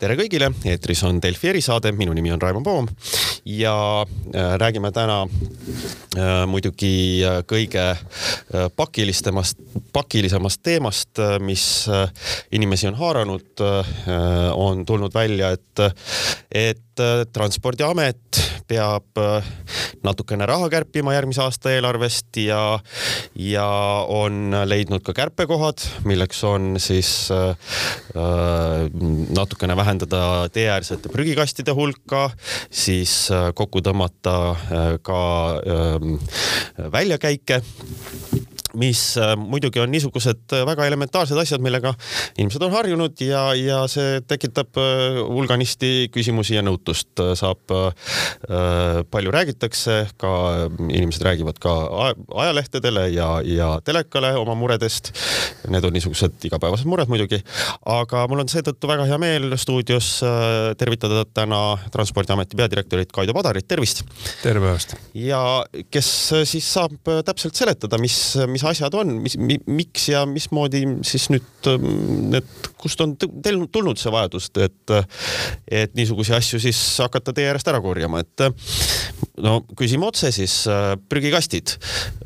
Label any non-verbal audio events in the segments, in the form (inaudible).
tere kõigile, eetris on Delfi erisaade, minu nimi on Raimond Poom ja äh, räägime täna äh, muidugi äh, kõige pakilisemast, pakilisemast teemast, mis inimesi on haaranud. on tulnud välja, et, et Transpordiamet peab natukene raha kärpima järgmise aasta eelarvest ja, ja on leidnud ka kärpekohad, milleks on siis äh, natukene vähendada teeäärsete prügikastide hulka, siis äh, kokku tõmmata äh, ka ähm, väljakäike mis äh, muidugi on niisugused äh, väga elementaarsed asjad, millega inimesed on harjunud ja, ja see tekitab äh, hulganisti küsimusi ja nõutust. saab, palju räägitakse, ka inimesed räägivad ka ajalehtedele ja, ja telekale oma muredest. Need on niisugused igapäevased mured muidugi, aga mul on seetõttu väga hea meel stuudios tervitada täna Transpordiameti peadirektorit Kaido Padarit, tervist. tere päevast. ja kes siis saab täpselt seletada, mis, mis mis asjad on, mis mi,, miks ja mismoodi siis nüüd ähm, need, kust on teil tulnud see vajadus, et, et niisuguseid asju siis hakata teie äärest ära korjama, et no küsime otse siis, äh, prügikastid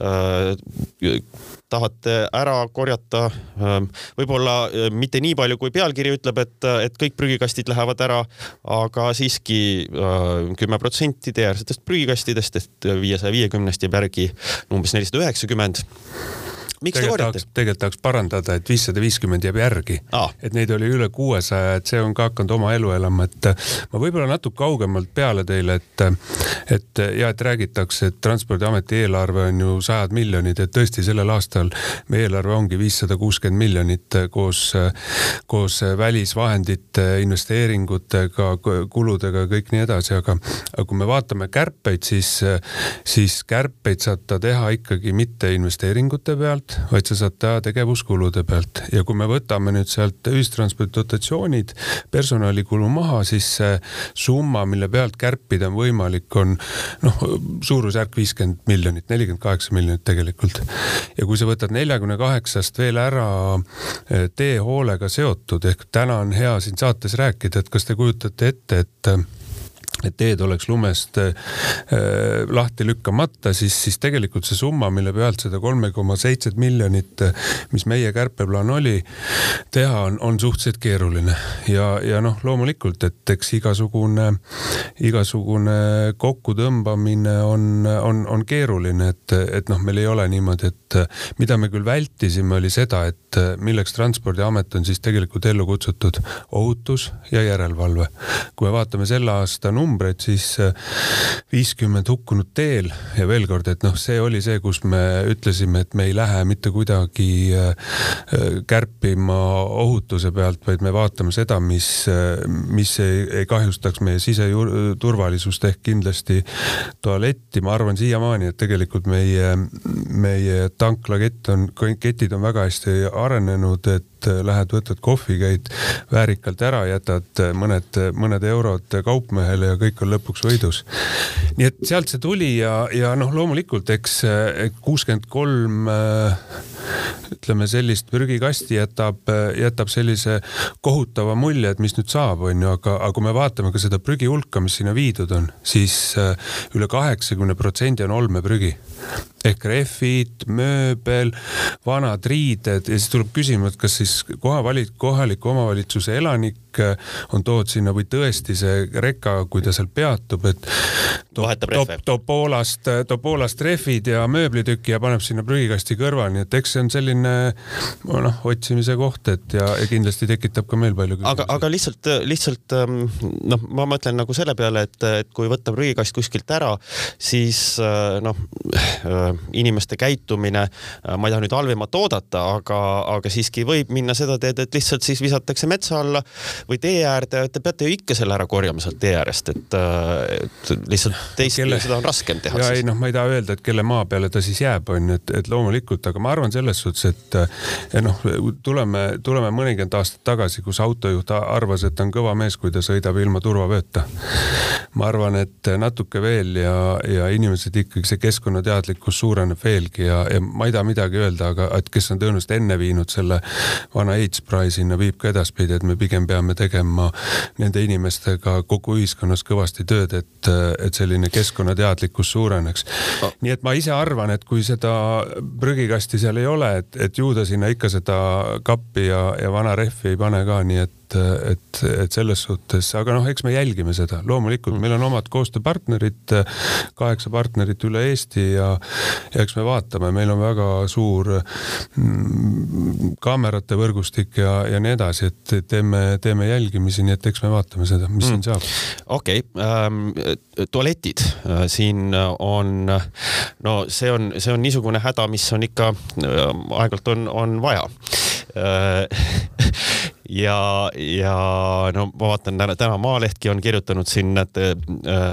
äh, tahate ära korjata ähm, võib-olla äh, mitte nii palju, kui pealkiri ütleb, et, et kõik prügikastid lähevad ära, aga siiski kümme protsenti teeäärsetest prügikastidest, et viiesaja viiekümnest jääb järgi umbes nelisada üheksakümmend miks te korjate? tegelikult tahaks parandada, et viissada viiskümmend jääb järgi ah.. et neid oli üle kuuesaja, et see on ka hakanud oma elu elama, et ma võib-olla natuke kaugemalt peale teile, et, et ja et räägitakse, et Transpordiameti eelarve on ju sajad miljonid, et tõesti sellel aastal meie eelarve ongi viissada kuuskümmend miljonit koos, koos välisvahendite, investeeringutega, kuludega, kõik nii edasi, aga, aga kui me vaatame kärpeid, siis, siis kärpeid saab ta teha ikkagi mitte investeeringute pealt, pealt, vaid sa saad teha tegevuskulude pealt ja kui me võtame nüüd sealt ühistranspordi dotatsioonid, personalikulu maha, siis see summa, mille pealt kärpida on võimalik, on noh, suurusjärk viiskümmend miljonit, nelikümmend kaheksa miljonit tegelikult. ja kui sa võtad neljakümne kaheksast veel ära eh, teehoolega seotud ehk täna on hea siin saates rääkida, et kas te kujutate ette, et et teed oleks lumest äh, lahti lükkamata, siis, siis tegelikult see summa, mille pealt seda kolme koma seitset miljonit, mis meie kärpeplaan oli, teha on, on suhteliselt keeruline ja, ja noh, loomulikult, et eks igasugune, igasugune kokkutõmbamine on, on, on keeruline, et, et noh, meil ei ole niimoodi, et mida me küll vältisime, oli seda, et milleks Transpordiamet on siis tegelikult ellu kutsutud ohutus ja järelevalve. kui me vaatame selle aasta numbreid, numbreid, siis äh, viiskümmend hukkunut teel ja veel kord, et noh, see oli see, kus me ütlesime, et me ei lähe mitte kuidagi äh, äh, kärpima ohutuse pealt, vaid me vaatame seda, mis, mis ei, ei kahjustaks meie siseturvalisust ehk kindlasti tualetti. ma arvan siiamaani, et tegelikult meie, meie tanklakett on, ketid on väga hästi arenenud, et lähed, võtad kohvi, käid väärikalt ära, jätad mõned, mõned eurod kaupmehele ja kõik on lõpuks võidus. nii et sealt see tuli ja, ja noh, loomulikult eks kuuskümmend kolm ütleme sellist prügikasti jätab, jätab sellise kohutava mulje, et mis nüüd saab, on ju, aga, aga kui me vaatame ka seda prügi hulka, mis sinna viidud on, siis üle kaheksakümne protsendi on olmeprügi ehk rehvid, mööbel, vanad riided ja siis tuleb küsima, et kas siis kohavali-, kohaliku omavalitsuse elanik äh, on toodud sinna või tõesti see reka, kui ta seal peatub, et toob, toob, toob Poolast, toob Poolast rehvid ja mööblitüki ja paneb sinna prügikasti kõrvale, nii et eks see on selline noh, otsimise koht, et ja, ja kindlasti tekitab ka meil palju küsimusi. aga, aga lihtsalt, lihtsalt ähm, noh, ma mõtlen nagu selle peale, et, et kui võtta prügikast kuskilt ära, siis äh, noh äh, inimeste käitumine, äh, ma ei taha nüüd halvemat oodata, aga, aga siiski võib minna seda teed, et lihtsalt siis visatakse metsa alla või tee äärde, te peate ju ikka selle ära korjama sealt tee äärest, et, äh, et lihtsalt teistpidi seda on raskem teha. ja ei noh, ma ei taha öelda, et kelle maa peale ta siis jääb, on ju, et, et loomulikult, aga ma arvan selles suhtes, et noh, tuleme, tuleme mõnikümmend aastat tagasi, kus autojuht arvas, et ta on kõva mees, kui ta sõidab ilma turvavööta. ma arvan, et natuke veel ja, ja inimesed ikkagi see keskkonnateadlikkus suureneb veelgi ja, ja ma ei taha midagi öelda, aga et kes on tõenäoliselt enne viinud selle vana ehitusprae sinna, viib ka edaspidi, et me pigem peame peame tegema nende inimestega kogu ühiskonnas kõvasti tööd, et, et selline keskkonnateadlikkus suureneks. nii et ma ise arvan, et kui seda prügikasti seal ei ole, et, et ju ta sinna ikka seda kappi ja, ja vana rehvi ei pane ka, nii et et, et, et selles suhtes, aga noh, eks me jälgime seda, loomulikult meil on omad koostööpartnerid, kaheksa partnerit üle Eesti ja, ja eks me vaatame, meil on väga suur mm, kaamerate võrgustik ja, ja nii edasi, et teeme, teeme jälgimisi, nii et eks me vaatame seda, mis mm. siin saab. okei okay, ähm,, tualetid äh, siin on, no see on, see on niisugune häda, mis on ikka äh, aeg-ajalt on, on vaja äh, (laughs) ja, ja no ma vaatan täna, täna Maalehtki on kirjutanud siin, et äh,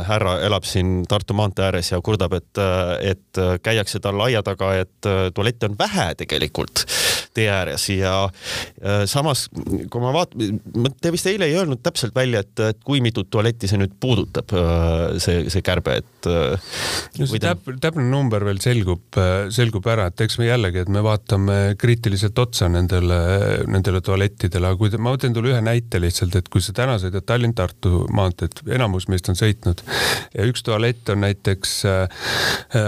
härra elab siin Tartu maantee ääres ja kurdab, et, äh, et käiakse tal aia taga, et äh, tualette on vähe tegelikult tee ääres ja äh, samas, kui ma vaatan, te vist eile ei öelnud täpselt välja, et, et kui mitut tualetti see nüüd puudutab, äh, see, see kärbe, et äh,. no see täp, täpne number veel selgub, äh, selgub ära, et eks me jällegi, et me vaatame kriitiliselt otsa nendele, nendele tualettidele, aga kui te, ma teen teile ühe näite lihtsalt, et kui sa täna sõidad Tallinn-Tartu maanteed, enamus meist on sõitnud ja üks tualett on näiteks äh,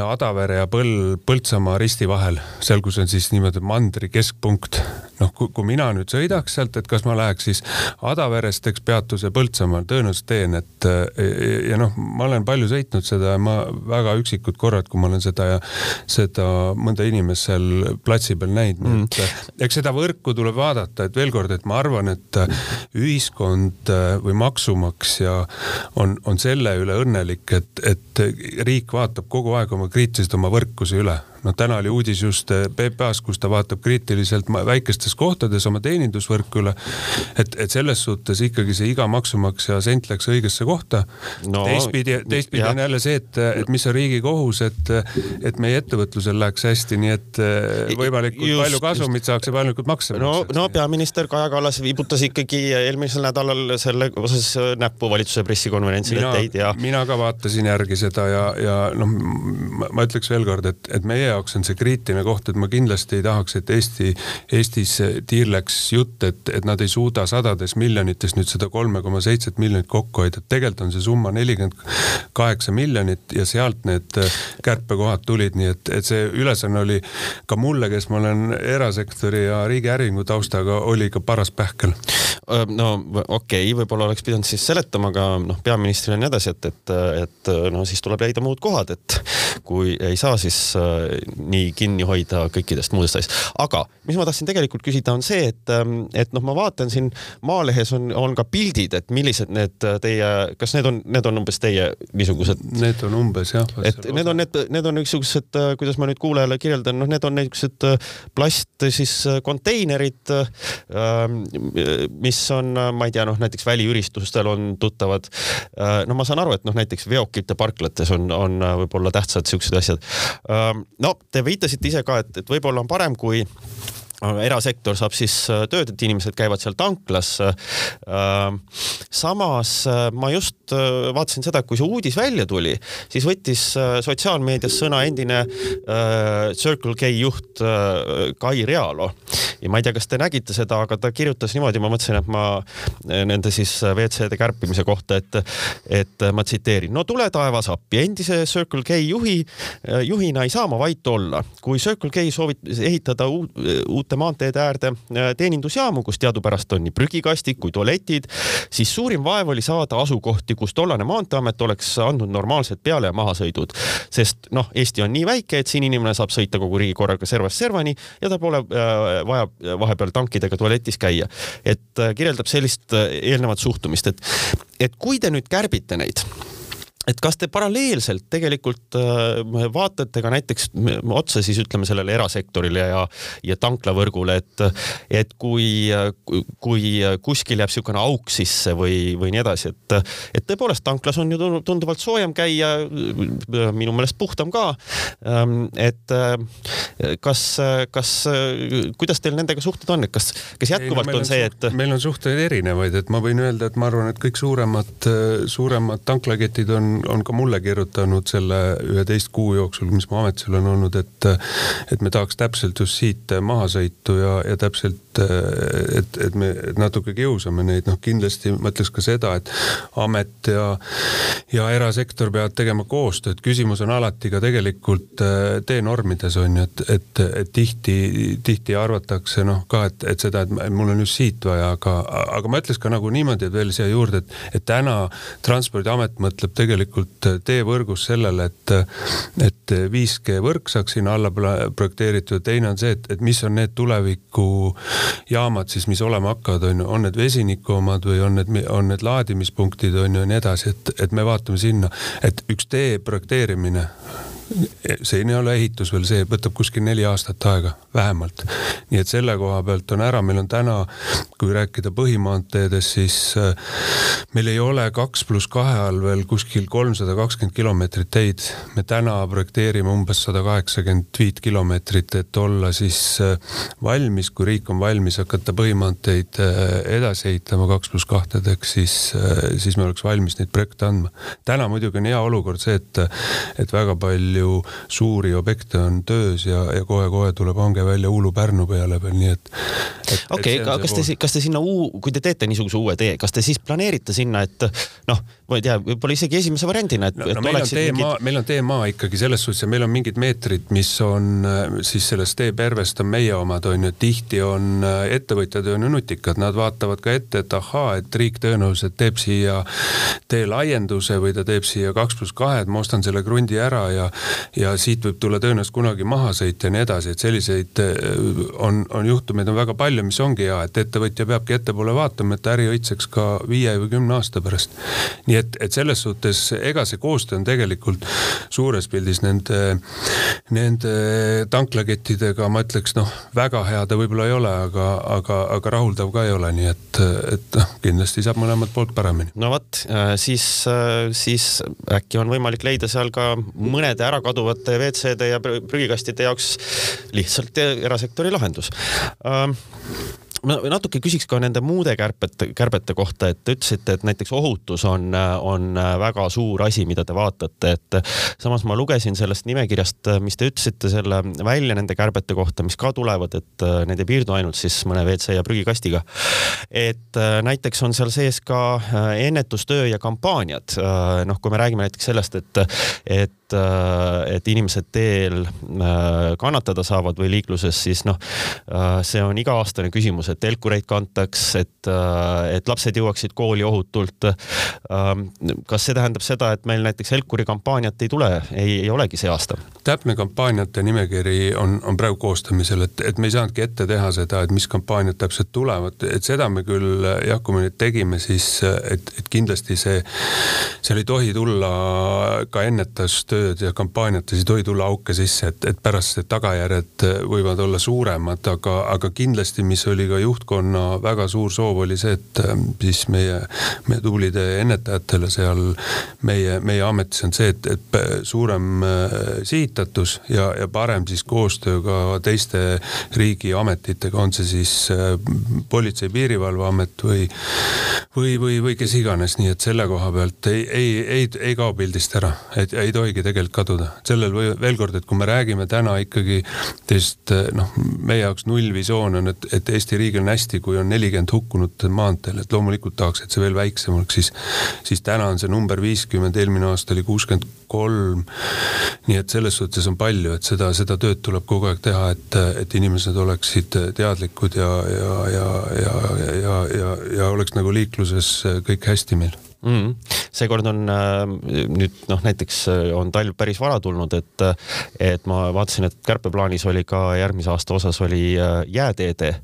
Adavere ja Põl, Põltsamaa risti vahel, seal, kus on siis niimoodi mandri kesk keskpunkt. Noh, kui mina nüüd sõidaks sealt, et kas ma läheks siis Adaverest, teeks peatuse Põltsamaal, tõenäoliselt teen, et ja noh, ma olen palju sõitnud seda ja ma väga üksikud korrad, kui ma olen seda ja seda mõnda inimest seal platsi peal näinud mm., et eks seda võrku tuleb vaadata, et veel kord, et ma arvan, et ühiskond või maksumaksja on, on selle üle õnnelik, et, et riik vaatab kogu aeg oma kriitiliselt oma võrkuse üle noh, täna oli uudis just eh, PPA-s, kus ta vaatab kriitiliselt väikestes kohtades oma teenindusvõrku üle. et, et selles suhtes ikkagi see iga maksumaksja sent läks õigesse kohta no,. teistpidi, teistpidi on jälle see, et, et mis on riigi kohus, et, et meie ettevõtlusel läheks hästi, nii et eh, võimalikult just, palju kasumit saaks ja võimalikult makse no, no peaminister Kaja Kallas viibutas ikkagi eelmisel nädalal selle osas näppu valitsuse pressikonverentsil, et ei tea. mina ka vaatasin järgi seda ja, ja noh, ma ütleks veel kord, et, et meie jaoks on see kriitiline koht, et ma kindlasti ei tahaks, et Eesti, Eestis tiirleks jutt, et, et nad ei suuda sadades miljonites nüüd seda kolme koma seitset miljonit kokku hoida. tegelikult on see summa nelikümmend kaheksa miljonit ja sealt need kärpekohad tulid, nii et, et see ülesanne oli ka mulle, kes ma olen erasektori ja riigi äriühingu taustaga, oli ikka paras pähkel. no okei okay,, võib-olla oleks pidanud siis seletama ka noh, peaministrile ja nii edasi, et, et, et no siis tuleb leida muud kohad, et kui ei saa, siis nii kinni hoida kõikidest muudest asjadest. aga mis ma tahtsin tegelikult küsida, on see, et, ähm, et noh, ma vaatan siin Maalehes on, on ka pildid, et millised need teie, kas need on, need on umbes teie niisugused? Need on umbes jah. et need on need, need on niisugused, äh, kuidas ma nüüd kuulajale kirjeldan, noh, need on niisugused äh, plast siis äh, konteinerid, ähm, mis on, ma ei tea, noh näiteks väliüritustel on tuttavad. no ma saan aru, et noh, näiteks veokite parklates on, on võib-olla tähtsad siuksed asjad. Ähm, no te viitasite ise ka, et, et võib-olla on parem, kui erasektor saab siis äh, tööd, et inimesed käivad seal tanklas. Äh, samas äh, ma just vaatasin seda, kui see uudis välja tuli, siis võttis sotsiaalmeedias sõna endine Circle K juht Kai Realo ja ma ei tea, kas te nägite seda, aga ta kirjutas niimoodi, ma mõtlesin, et ma nende siis WC-de kärpimise kohta, et, et ma tsiteerin. no tule taevas appi, endise Circle K juhi, juhina ei saa ma vait olla. kui Circle K soovib ehitada uute suurte maanteede äärde äh, teenindusjaamu, kus teadupärast on nii prügikastid kui tualetid, siis suurim vaev oli saada asukohti, kus tollane Maanteeamet oleks andnud normaalsed peale- ja mahasõidud. sest noh, Eesti on nii väike, et siin inimene saab sõita kogu riigi korraga servast servani ja ta pole äh, vaja vahepeal tankidega tualetis käia. et äh, kirjeldab sellist äh, eelnevat suhtumist, et, et kui te nüüd kärbite neid et kas te paralleelselt tegelikult äh, vaatate ka näiteks otsa siis ütleme sellele erasektorile ja, ja tanklavõrgule, et, et kui, kui kuskil jääb niisugune auk sisse või, või nii edasi, et, et tõepoolest tanklas on ju tunduvalt soojem käia, minu meelest puhtam ka. Ähm, et kas, kas, kuidas teil nendega suhted on, et kas, kas jätkuvalt Ei, no, on see, et? meil on suhteid erinevaid, et ma võin öelda, et ma arvan, et kõik suuremad, suuremad tanklaketid on on, on ka mulle kirjutanud selle üheteist kuu jooksul, mis ma ametis olen olnud, et, et me tahaks täpselt just siit maha sõitu ja, ja täpselt, et, et me natuke kiusame neid, noh kindlasti ma ütleks ka seda, et amet ja, ja erasektor peavad tegema koostööd, küsimus on alati ka tegelikult teenormides on ju, et, et, et tihti, tihti arvatakse noh ka, et, et seda, et mul on just siit vaja, aga, aga ma ütleks ka nagu niimoodi, et veel siia juurde, et, et täna Transpordiamet mõtleb tegelikult teevõrgus sellele, et, et 5G võrk saaks sinna alla projekteeritud, teine on see, et, et mis on need tulevikujaamad siis, mis olema hakkavad, on ju, on need vesiniku omad või on need, on need laadimispunktid on ju ja nii edasi, et, et me vaatame sinna, et üks tee projekteerimine siin ei ole ehitus veel, see võtab kuskil neli aastat aega, vähemalt. nii et selle koha pealt on ära, meil on täna, kui rääkida põhimaanteedest, siis äh, meil ei ole kaks pluss kahe all veel kuskil kolmsada kakskümmend kilomeetrit teid. me täna projekteerime umbes sada kaheksakümmend viit kilomeetrit, et olla siis äh, valmis, kui riik on valmis hakata põhimaanteid äh, edasi ehitama kaks pluss kahtedeks, siis, siis me oleks valmis neid projekte andma. täna muidugi on hea olukord see, et, et väga palju palju suuri objekte on töös ja, ja kohe-kohe tuleb hange välja Uulu-Pärnu peale veel, nii et, et. okei aga kas te, kas te sinna uu-, kui te teete niisuguse uue tee, kas te siis planeerite sinna, et noh, ma ei tea, võib-olla isegi esimese variandina, et no,. No, meil on teemaa mingid..., meil on teemaa ikkagi selles suhtes ja meil on mingid meetrid, mis on siis sellest teepervest on meie omad, on ju, tihti on ettevõtjad on ju nutikad, nad vaatavad ka ette, et ahaa, et riik tõenäoliselt teeb siia tee laienduse või ta teeb siia kaks pluss kahe, et ma ostan selle krundi ära ja ja siit võib tulla tõenäoliselt kunagi mahasõit ja nii edasi, et selliseid äh, on, on juhtumeid on väga palju, mis ongi hea, et ettevõtja peabki ettepoole vaatama, et äri õitseks ka viie või kümne aasta pärast. nii et, et selles suhtes ega see koostöö on tegelikult suures pildis nende, nende tanklakettidega, ma ütleks noh, väga hea ta võib-olla ei ole, aga, aga, aga rahuldav ka ei ole, nii et, et noh, kindlasti saab mõlemalt poolt paremini. no vot, äh, siis, äh, siis äkki on võimalik leida seal ka mõnede ära kaduvate WC-de ja prügikastide jaoks lihtsalt erasektori lahendus ähm, ma natuke küsiks ka nende muude kärpete, kärbete kohta, et te ütlesite, et näiteks ohutus on, on väga suur asi, mida te vaatate, et samas ma lugesin sellest nimekirjast, mis te ütlesite selle välja nende kärbete kohta, mis ka tulevad, et need ei piirdu ainult siis mõne WC ja prügikastiga. et näiteks on seal sees ka ennetustöö ja kampaaniad. noh, kui me räägime näiteks sellest, et, et et inimesed teel kannatada saavad või liikluses, siis noh, see on iga-aastane küsimus, et telkureid kantaks, et, äh, et lapsed jõuaksid kooli ohutult. Ähm, kas see tähendab seda, et meil näiteks Helkuri kampaaniat ei tule, ei, ei olegi see aasta? täpne kampaaniate nimekiri on, on praegu koostamisel, et, et me ei saanudki ette teha seda, et mis kampaaniad täpselt tulevad, et seda me küll jah, kui me nüüd tegime, siis et, et kindlasti see, seal ei tohi tulla ka ennetustööd ja kampaaniates ei tohi tulla auke sisse, et, et pärast need tagajärjed võivad olla suuremad, aga, aga kindlasti, mis oli ka juhtkonna väga suur soov oli see, et ähm, siis meie, meie tublide ennetajatele seal meie, meie ametis on see, et, et suurem äh, sihitatus ja, ja parem siis koostöö ka teiste riigiametitega, on see siis äh, Politsei- Piirivalveamet või, või, või, või kes iganes, nii et selle koha pealt ei, ei, ei, ei kao pildist ära, et ei tohigi tegelikult kaduda. sellel või veel kord, et kui me räägime täna ikkagi teist noh, meie jaoks nullvisioon on, et, et Eesti riigil on hästi, kui on nelikümmend hukkunut maanteel, et loomulikult tahaks, et see veel väiksem oleks, siis, siis täna on see number viiskümmend, eelmine aasta oli kuuskümmend kolm. nii et selles suhtes on palju, et seda, seda tööd tuleb kogu aeg teha, et, et inimesed oleksid teadlikud ja, ja, ja, ja, ja, ja, ja oleks nagu liikluses kõik hästi meil mm. -hmm. seekord on äh, nüüd noh, näiteks äh, on talv päris vara tulnud, et, äh, et ma vaatasin, et kärpeplaanis oli ka järgmise aasta osas oli jääteede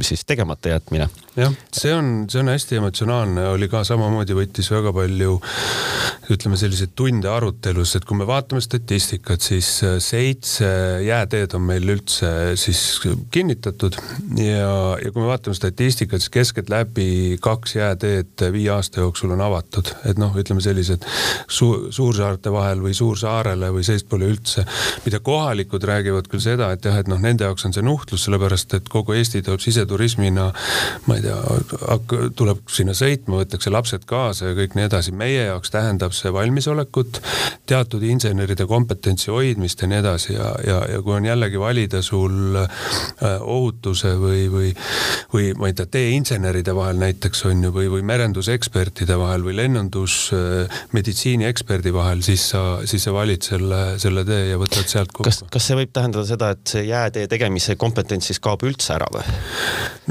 siis tegemata jätmine. Jah, see on, see on hästi emotsionaalne, oli ka samamoodi, võttis väga palju ütleme selliseid tunde arutelus, et kui me vaatame statistikat, siis seitse jääteed on meil üldse siis kinnitatud. Ja, ja kui me vaatame statistikat, siis keskeltläbi kaks jääteed viie aasta jooksul on avatud, et noh, ütleme sellised suur, suursaarte vahel või suursaarele või seestpoole üldse. mida kohalikud räägivad küll seda, et jah, et noh, nende jaoks on see nuhtlus, sellepärast et kogu Eesti tuleb siseturismina, ma ei tea, tuleb sinna sõitma, võetakse lapsed kaasa ja kõik nii edasi. meie jaoks tähendab see valmisolekut, teatud inseneride kompetentsi hoidmist ja nii edasi ja, ja, ja kui on jällegi valida sul äh, ohutuse või, või, või ma ei tea, teeinseneride vahel näiteks on ju, või, või merendusekspertide vahel või lennundusmeditsiini äh, vahel, siis sa, siis sa valid selle, selle tee ja võtad sealt kokku. kas, kas see võib tähendada seda, et see jäätee tegemise kompetents siis kaob üldse ära või?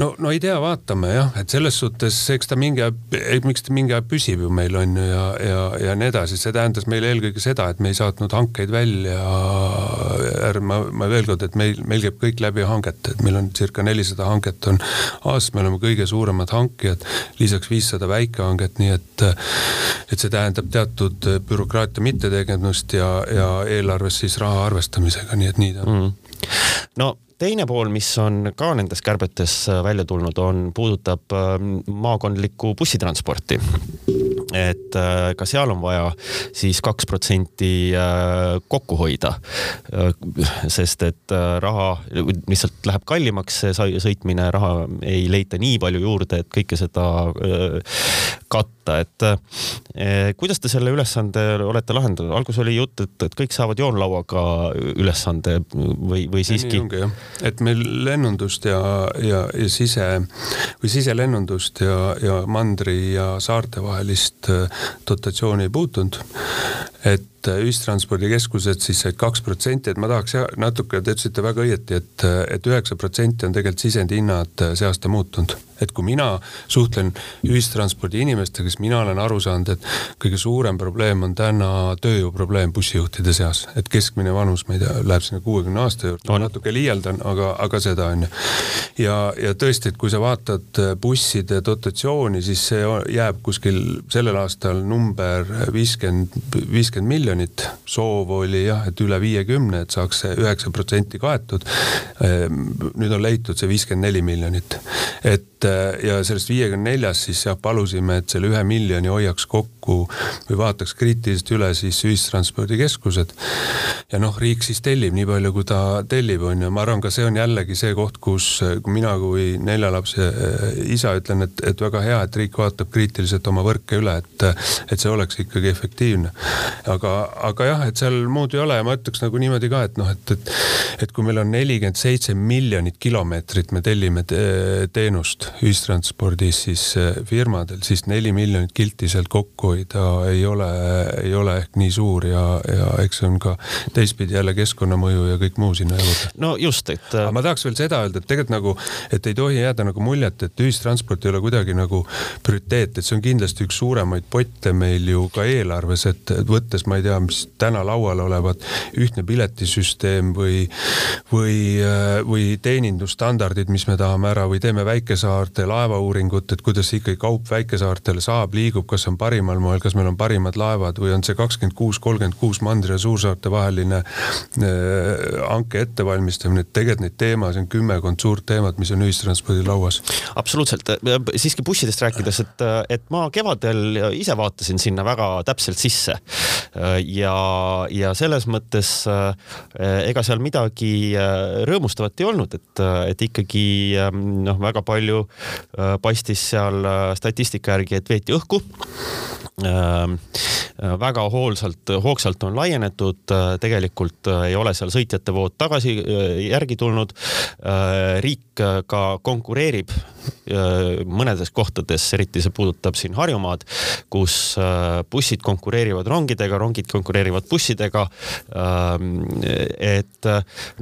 no, no ei tea, vaatame jah, et selles suhtes, eks ta mingi aeg, miks ta mingi aeg püsib ju meil on ju ja, ja, ja nii edasi, see tähendas meile eelkõige seda, et me ei saatnud hankeid välja. ärme, ma veel kord, et meil, meil käib kõik läbi hangete, et meil on circa nelisada hanget on aastas, me oleme kõige suuremad hankijad, lisaks viissada väikehanget, nii et, et see tähendab teatud bürokraatia mittetegemist ja, ja eelarves siis raha arvestamisega, nii et nii ta on. Mm.. no teine pool, mis on ka nendes kärbetes välja tulnud, on, puudutab maakondlikku bussitransporti et äh, ka seal on vaja siis kaks protsenti äh, kokku hoida. Äh, sest et raha lihtsalt läheb kallimaks, see sõitmine, raha ei leita nii palju juurde, et kõike seda katta, et kuidas te selle ülesande olete lahendanud, alguses oli jutt, et, et kõik saavad joonlauaga ülesande või, või siiski? et meil lennundust ja, ja, ja sise või siselennundust ja, ja mandri ja saarte vahelist dotatsiooni ei puutunud. Et äh, ühistranspordikeskused siis said kaks protsenti, et ma tahaks natuke, te ütlesite väga õieti, et, et üheksa protsenti on tegelikult sisendihinnad äh, see aasta muutunud. Et kui mina suhtlen ühistranspordi inimestega, siis mina olen aru saanud, et kõige suurem probleem on täna tööjõuprobleem bussijuhtide seas, et keskmine vanus, ma ei tea, läheb sinna kuuekümne aasta juurde, ma natuke liialdan, aga, aga seda on ju. ja, ja tõesti, et kui sa vaatad busside dotatsiooni, siis see jääb kuskil sellel aastal number viiskümmend, viiskümmend miljonit. soov oli jah, et üle viiekümne, et saaks see üheksa protsenti kaetud. Ehm, nüüd on leitud see viiskümmend neli miljonit, et ja sellest viiekümne neljast siis jah, palusime, et selle ühe miljoni hoiaks kokku või vaataks kriitiliselt üle siis ühistranspordikeskused. ja noh, riik siis tellib nii palju, kui ta tellib, on ju, ma arvan, ka see on jällegi see koht, kus kui mina kui nelja lapse äh, isa ütlen, et, et väga hea, et riik vaatab kriitiliselt oma võrke üle, et, et see oleks ikkagi efektiivne. aga, aga jah, et seal muud ei ole ja ma ütleks nagu niimoodi ka, et noh, et, et, et kui meil on nelikümmend seitse miljonit kilomeetrit, me tellime te teenust ühistranspordis siis firmadel, siis neli miljonit kilti sealt kokku hoida ei ole, ei ole ehk nii suur ja, ja eks see on ka teistpidi jälle keskkonnamõju ja kõik muu sinna juurde. no just, et. aga ma tahaks veel seda öelda, et tegelikult nagu, et ei tohi jääda nagu muljet, et ühistransport ei ole kuidagi nagu prioriteet, et see on kindlasti üks suuremaid potte meil ju ka eelarves, et võttes, ma ei tea, mis täna laual olevat, ühtne piletisüsteem või, või, äh, või teenindusstandardid, mis me tahame ära või teeme väikesaar väikesaarte laevauuringut, et kuidas ikkagi kaup väikesaartele saab, liigub, kas on parimal moel, kas meil on parimad laevad või on see kakskümmend kuus, kolmkümmend kuus mandri ja suursaarte vaheline äh, hanke ettevalmistamine, et tegelikult neid teemasid on kümmekond suurt teemat, mis on ühistranspordi lauas. absoluutselt, siiski bussidest rääkides, et, et ma kevadel ise vaatasin sinna väga täpselt sisse. Ja, ja selles mõttes ega seal midagi rõõmustavat ei olnud, et, et ikkagi noh, väga palju Äh, paistis seal äh, statistika järgi, et veeti õhku. äh, väga hoolsalt, hoogsalt on laienetud, tegelikult ei ole seal sõitjate vood tagasi järgi tulnud. riik ka konkureerib mõnedes kohtades, eriti see puudutab siin Harjumaad, kus bussid konkureerivad rongidega, rongid konkureerivad bussidega. Ähm, et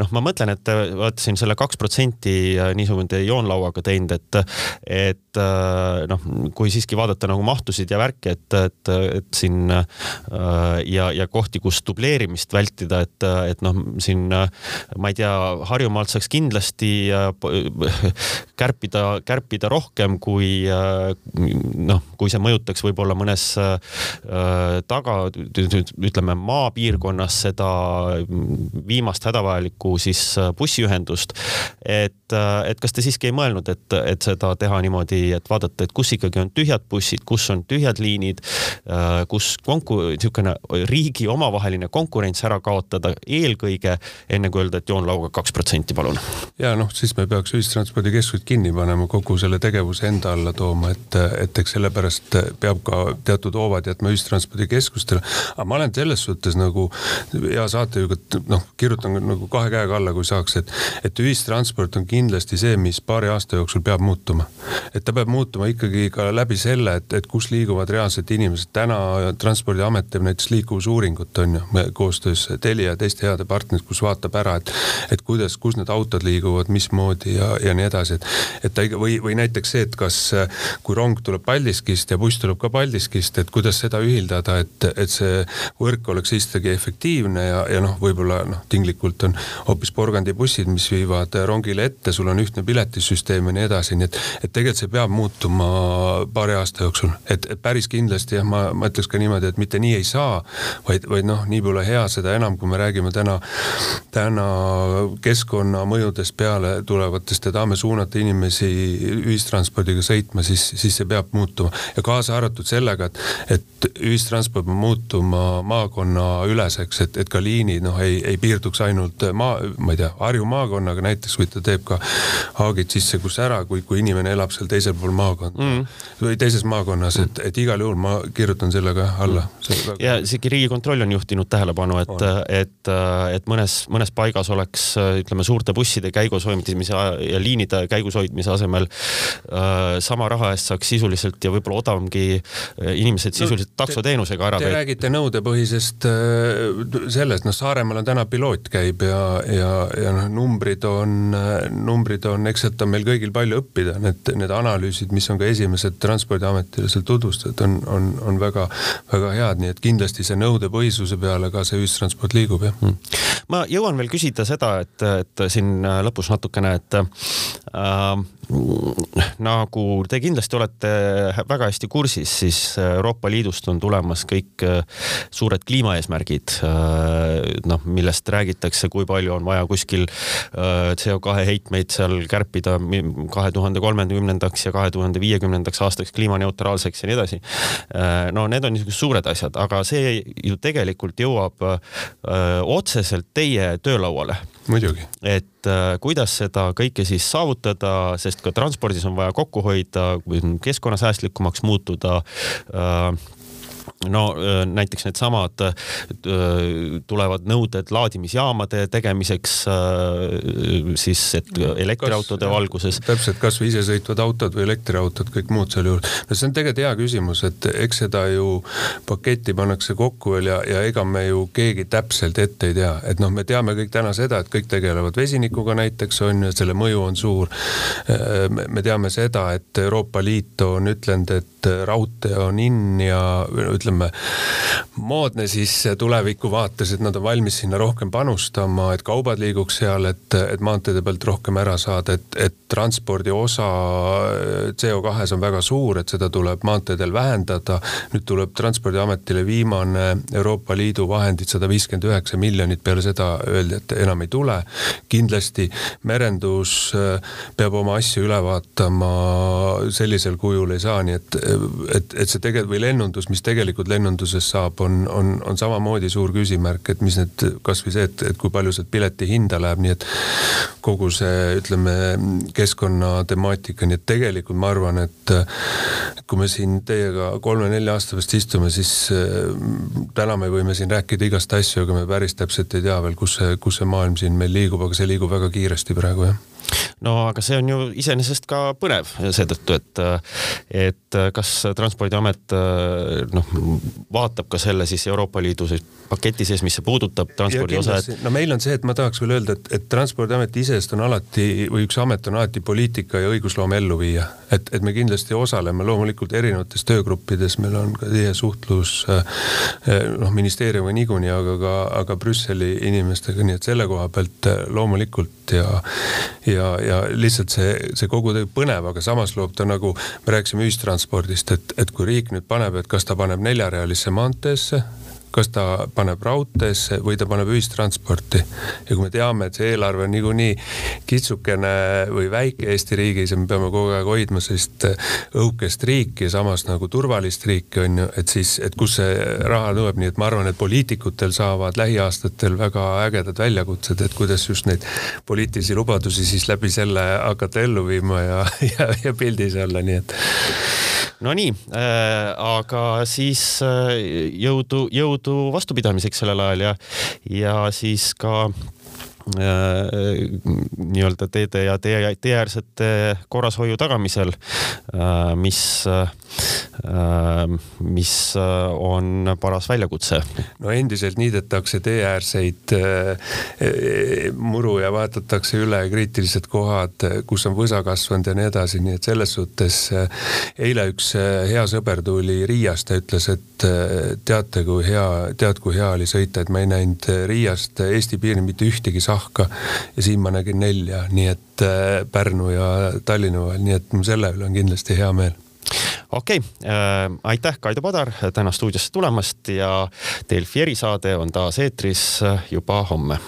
noh, ma mõtlen, et olete siin selle kaks protsenti niisugune joonlauaga teinud, et, et noh, kui siiski vaadata nagu mahtusid ja värki, et, et, et siin ja, ja kohti, kus dubleerimist vältida, et, et noh, siin ma ei tea, Harjumaalt saaks kindlasti kärpida, kärpida rohkem, kui noh, kui see mõjutaks võib-olla mõnes taga, ütleme maapiirkonnas seda viimast hädavajalikku siis bussiühendust. et, et kas te siiski ei mõelnud, et, et seda teha niimoodi, et vaadata, et kus ikkagi on tühjad bussid, kus on tühjad liinid, kus konku-, niisugune riigi omavaheline konkurents ära kaotada eelkõige, enne kui öelda, et joon lauga kaks protsenti, palun. ja noh, siis me peaks ühistranspordikeskused kinni panema, kogu selle tegevuse enda alla tooma, et, et eks sellepärast peab ka teatud hoovad jätma ühistranspordikeskustele. aga ma olen selles suhtes nagu hea saatejuht, noh, kirjutan nagu kahe käega alla, kui saaks, et, et ühistransport on kindlasti see, mis paari aasta jooksul peab muutuma. et ta peab muutuma ikkagi ka läbi selle, et, et kus liiguvad reaalselt inimesed. täna Transpordiamet teeb näiteks liikuvusuuringut on ju, koostöös Telia ja teiste heade partneritega, kus vaatab ära, et, et kuidas, kus need autod liiguvad, mismoodi ja, ja nii edasi, et, et ta või, või näiteks see, et kas, kui rong tuleb Paldiskist ja buss tuleb ka Paldiskist, et kuidas seda ühildada, et, et see võrk oleks ikkagi efektiivne ja, ja noh, võib-olla noh, tinglikult on hoopis porgandibussid, mis viivad rongile ette, sul on ühtne piletisüsteem ja nii edasi, nii et, et tegelikult see peab muutuma paari aasta jooksul, et, et päris kindlasti jah, ma, ma ütleks ka niimoodi, et mitte nii ei saa, vaid, vaid noh, nii pole hea, seda enam, kui me räägime täna, täna keskkonnamõjudest peale tulevatest ja tahame suunata inimesi ühistranspordiga sõitma, siis, siis see peab muutuma ja kaasa arvatud sellega, et, et ühistransport peab muutuma maakonnaüleseks, et, et ka liinid noh, ei, ei piirduks ainult maa, ma ei tea, Harju maakonnaga näiteks, või ta teeb ka haagid sisse, kus ära, kui, kui inimene elab seal teisel pool maakonda mm. või teises maakonnas, et, et igal juhul ma kirjutan selle ka alla. ja isegi Riigikontroll on juhtinud tähelepanu, et, et, et mõnes, mõnes paigas oleks ütleme suurte busside käigus hoidmise ja liinide käigus hoidmise asemel äh, sama raha eest saaks sisuliselt ja võib-olla odavamgi äh, inimesed sisuliselt no, taksoteenusega ära. Te räägite nõudepõhisest äh, sellest, noh, Saaremaal on täna piloot käib ja, ja, ja noh, numbrid on, numbrid on, eks sealt on meil kõigil palju õppida, need, need analüüsid, mis on ka esimesed Transpordiametile seal tutvustatud, on, on, on väga-väga head, nii et kindlasti see nõudepõhisuse peale ka see ühistransport liigub, jah. Hmm.. ma jõuan veel küsida seda, et, et siin lõpus natukene, et äh, nagu te kindlasti olete väga hästi kursis, siis Euroopa Liidust on tulemas kõik äh, suured kliimaeesmärgid, äh, noh, millest räägitakse, kui palju on vaja kuskil äh, CO2 heitmeid seal kärpida kahe tuhande kolmekümnendaks ja kahe tuhande viiekümnendaks aastaks kliimaneutraalseks ja nii edasi. no need on niisugused suured asjad, aga see ju tegelikult jõuab otseselt teie töölauale. Muidugi. et äh, kuidas seda kõike siis saavutada, sest ka transpordis on vaja kokku hoida, keskkonnasäästlikumaks muutuda äh, no näiteks needsamad tulevad nõuded laadimisjaamade tegemiseks siis, et elektriautode kas, valguses. täpselt, kasvõi isesõitvad autod või elektriautod, kõik muud seal juures. no see on tegelikult hea küsimus, et eks seda ju paketti pannakse kokku veel ja, ja ega me ju keegi täpselt ette ei tea, et noh, me teame kõik täna seda, et kõik tegelevad vesinikuga näiteks on ju, et selle mõju on suur. me teame seda, et Euroopa Liit on ütlenud, et raudtee on in ja ütleme, moodne siis tuleviku vaates, et nad on valmis sinna rohkem panustama, et kaubad liiguks seal, et, et maanteede pealt rohkem ära saada, et, et transpordi osa CO2-s on väga suur, et seda tuleb maanteedel vähendada. nüüd tuleb Transpordiametile viimane Euroopa Liidu vahendid, sada viiskümmend üheksa miljonit, peale seda öeldi, et enam ei tule. kindlasti merendus peab oma asju üle vaatama sellisel kujul ei saa, nii et, et, et see tegelikult või lennundus, mis tegelikult tegelikult lennunduses saab, on, on, on samamoodi suur küsimärk, et mis need, kasvõi see, et, et kui palju sealt pileti hinda läheb, nii et kogu see, ütleme, keskkonnatemaatika, nii et tegelikult ma arvan, et kui me siin teiega kolme-nelja aasta pärast istume, siis äh, täna me võime siin rääkida igast asju, aga me päris täpselt ei tea veel, kus see, kus see maailm siin meil liigub, aga see liigub väga kiiresti praegu, jah no aga see on ju iseenesest ka põnev seetõttu, et, et kas Transpordiamet noh, vaatab ka selle siis Euroopa Liidu paketi sees, mis puudutab transpordi osa, et. no meil on see, et ma tahaks veel öelda, et, et Transpordiamet iseenesest on alati või üks amet on alati poliitika ja õigusloome elluviija. et, et me kindlasti osaleme loomulikult erinevates töögruppides, meil on ka tihe suhtlus noh, ministeeriumiga niikuinii, aga ka, aga Brüsseli inimestega, nii et selle koha pealt loomulikult ja, ja, ja lihtsalt see, see kogu põnev, aga samas loob ta nagu, me rääkisime ühistranspordist, et, et kui riik nüüd paneb, et kas ta paneb neljarealisse maanteesse kas ta paneb raudteesse või ta paneb ühistransporti. ja kui me teame, et see eelarve on niikuinii kitsukene või väike Eesti riigis ja me peame kogu aeg hoidma sellist õhukest riiki ja samas nagu turvalist riiki on ju, et siis, et kus see raha tuleb, nii et ma arvan, et poliitikutel saavad lähiaastatel väga ägedad väljakutsed, et kuidas just neid poliitilisi lubadusi siis läbi selle hakata ellu viima ja, (laughs) ja, ja pildis olla, nii et Nonii äh,, aga siis äh, jõudu, jõudu vastupidamiseks sellel ajal ja, ja siis ka Äh, nii-öelda teede ja tee, teeäärsete korrashoiu tagamisel, äh, mis, äh, mis on paras väljakutse. no endiselt niidetakse teeäärseid muru ja vaadatakse üle kriitilised kohad, kus on võsa kasvanud ja nii edasi, nii et selles suhtes eile üks hea sõber tuli Riiast ja ütles, et teate, kui hea, tead, kui hea oli sõita, et ma ei näinud Riiast Eesti piiril mitte ühtegi sahtu Nahka ja siin ma nägin nelja, nii et äh, Pärnu ja Tallinna vahel, nii et mul selle üle on kindlasti hea meel. Okei okay, äh,, aitäh, Kaido Padar täna stuudiosse tulemast ja Delfi erisaade on taas eetris juba homme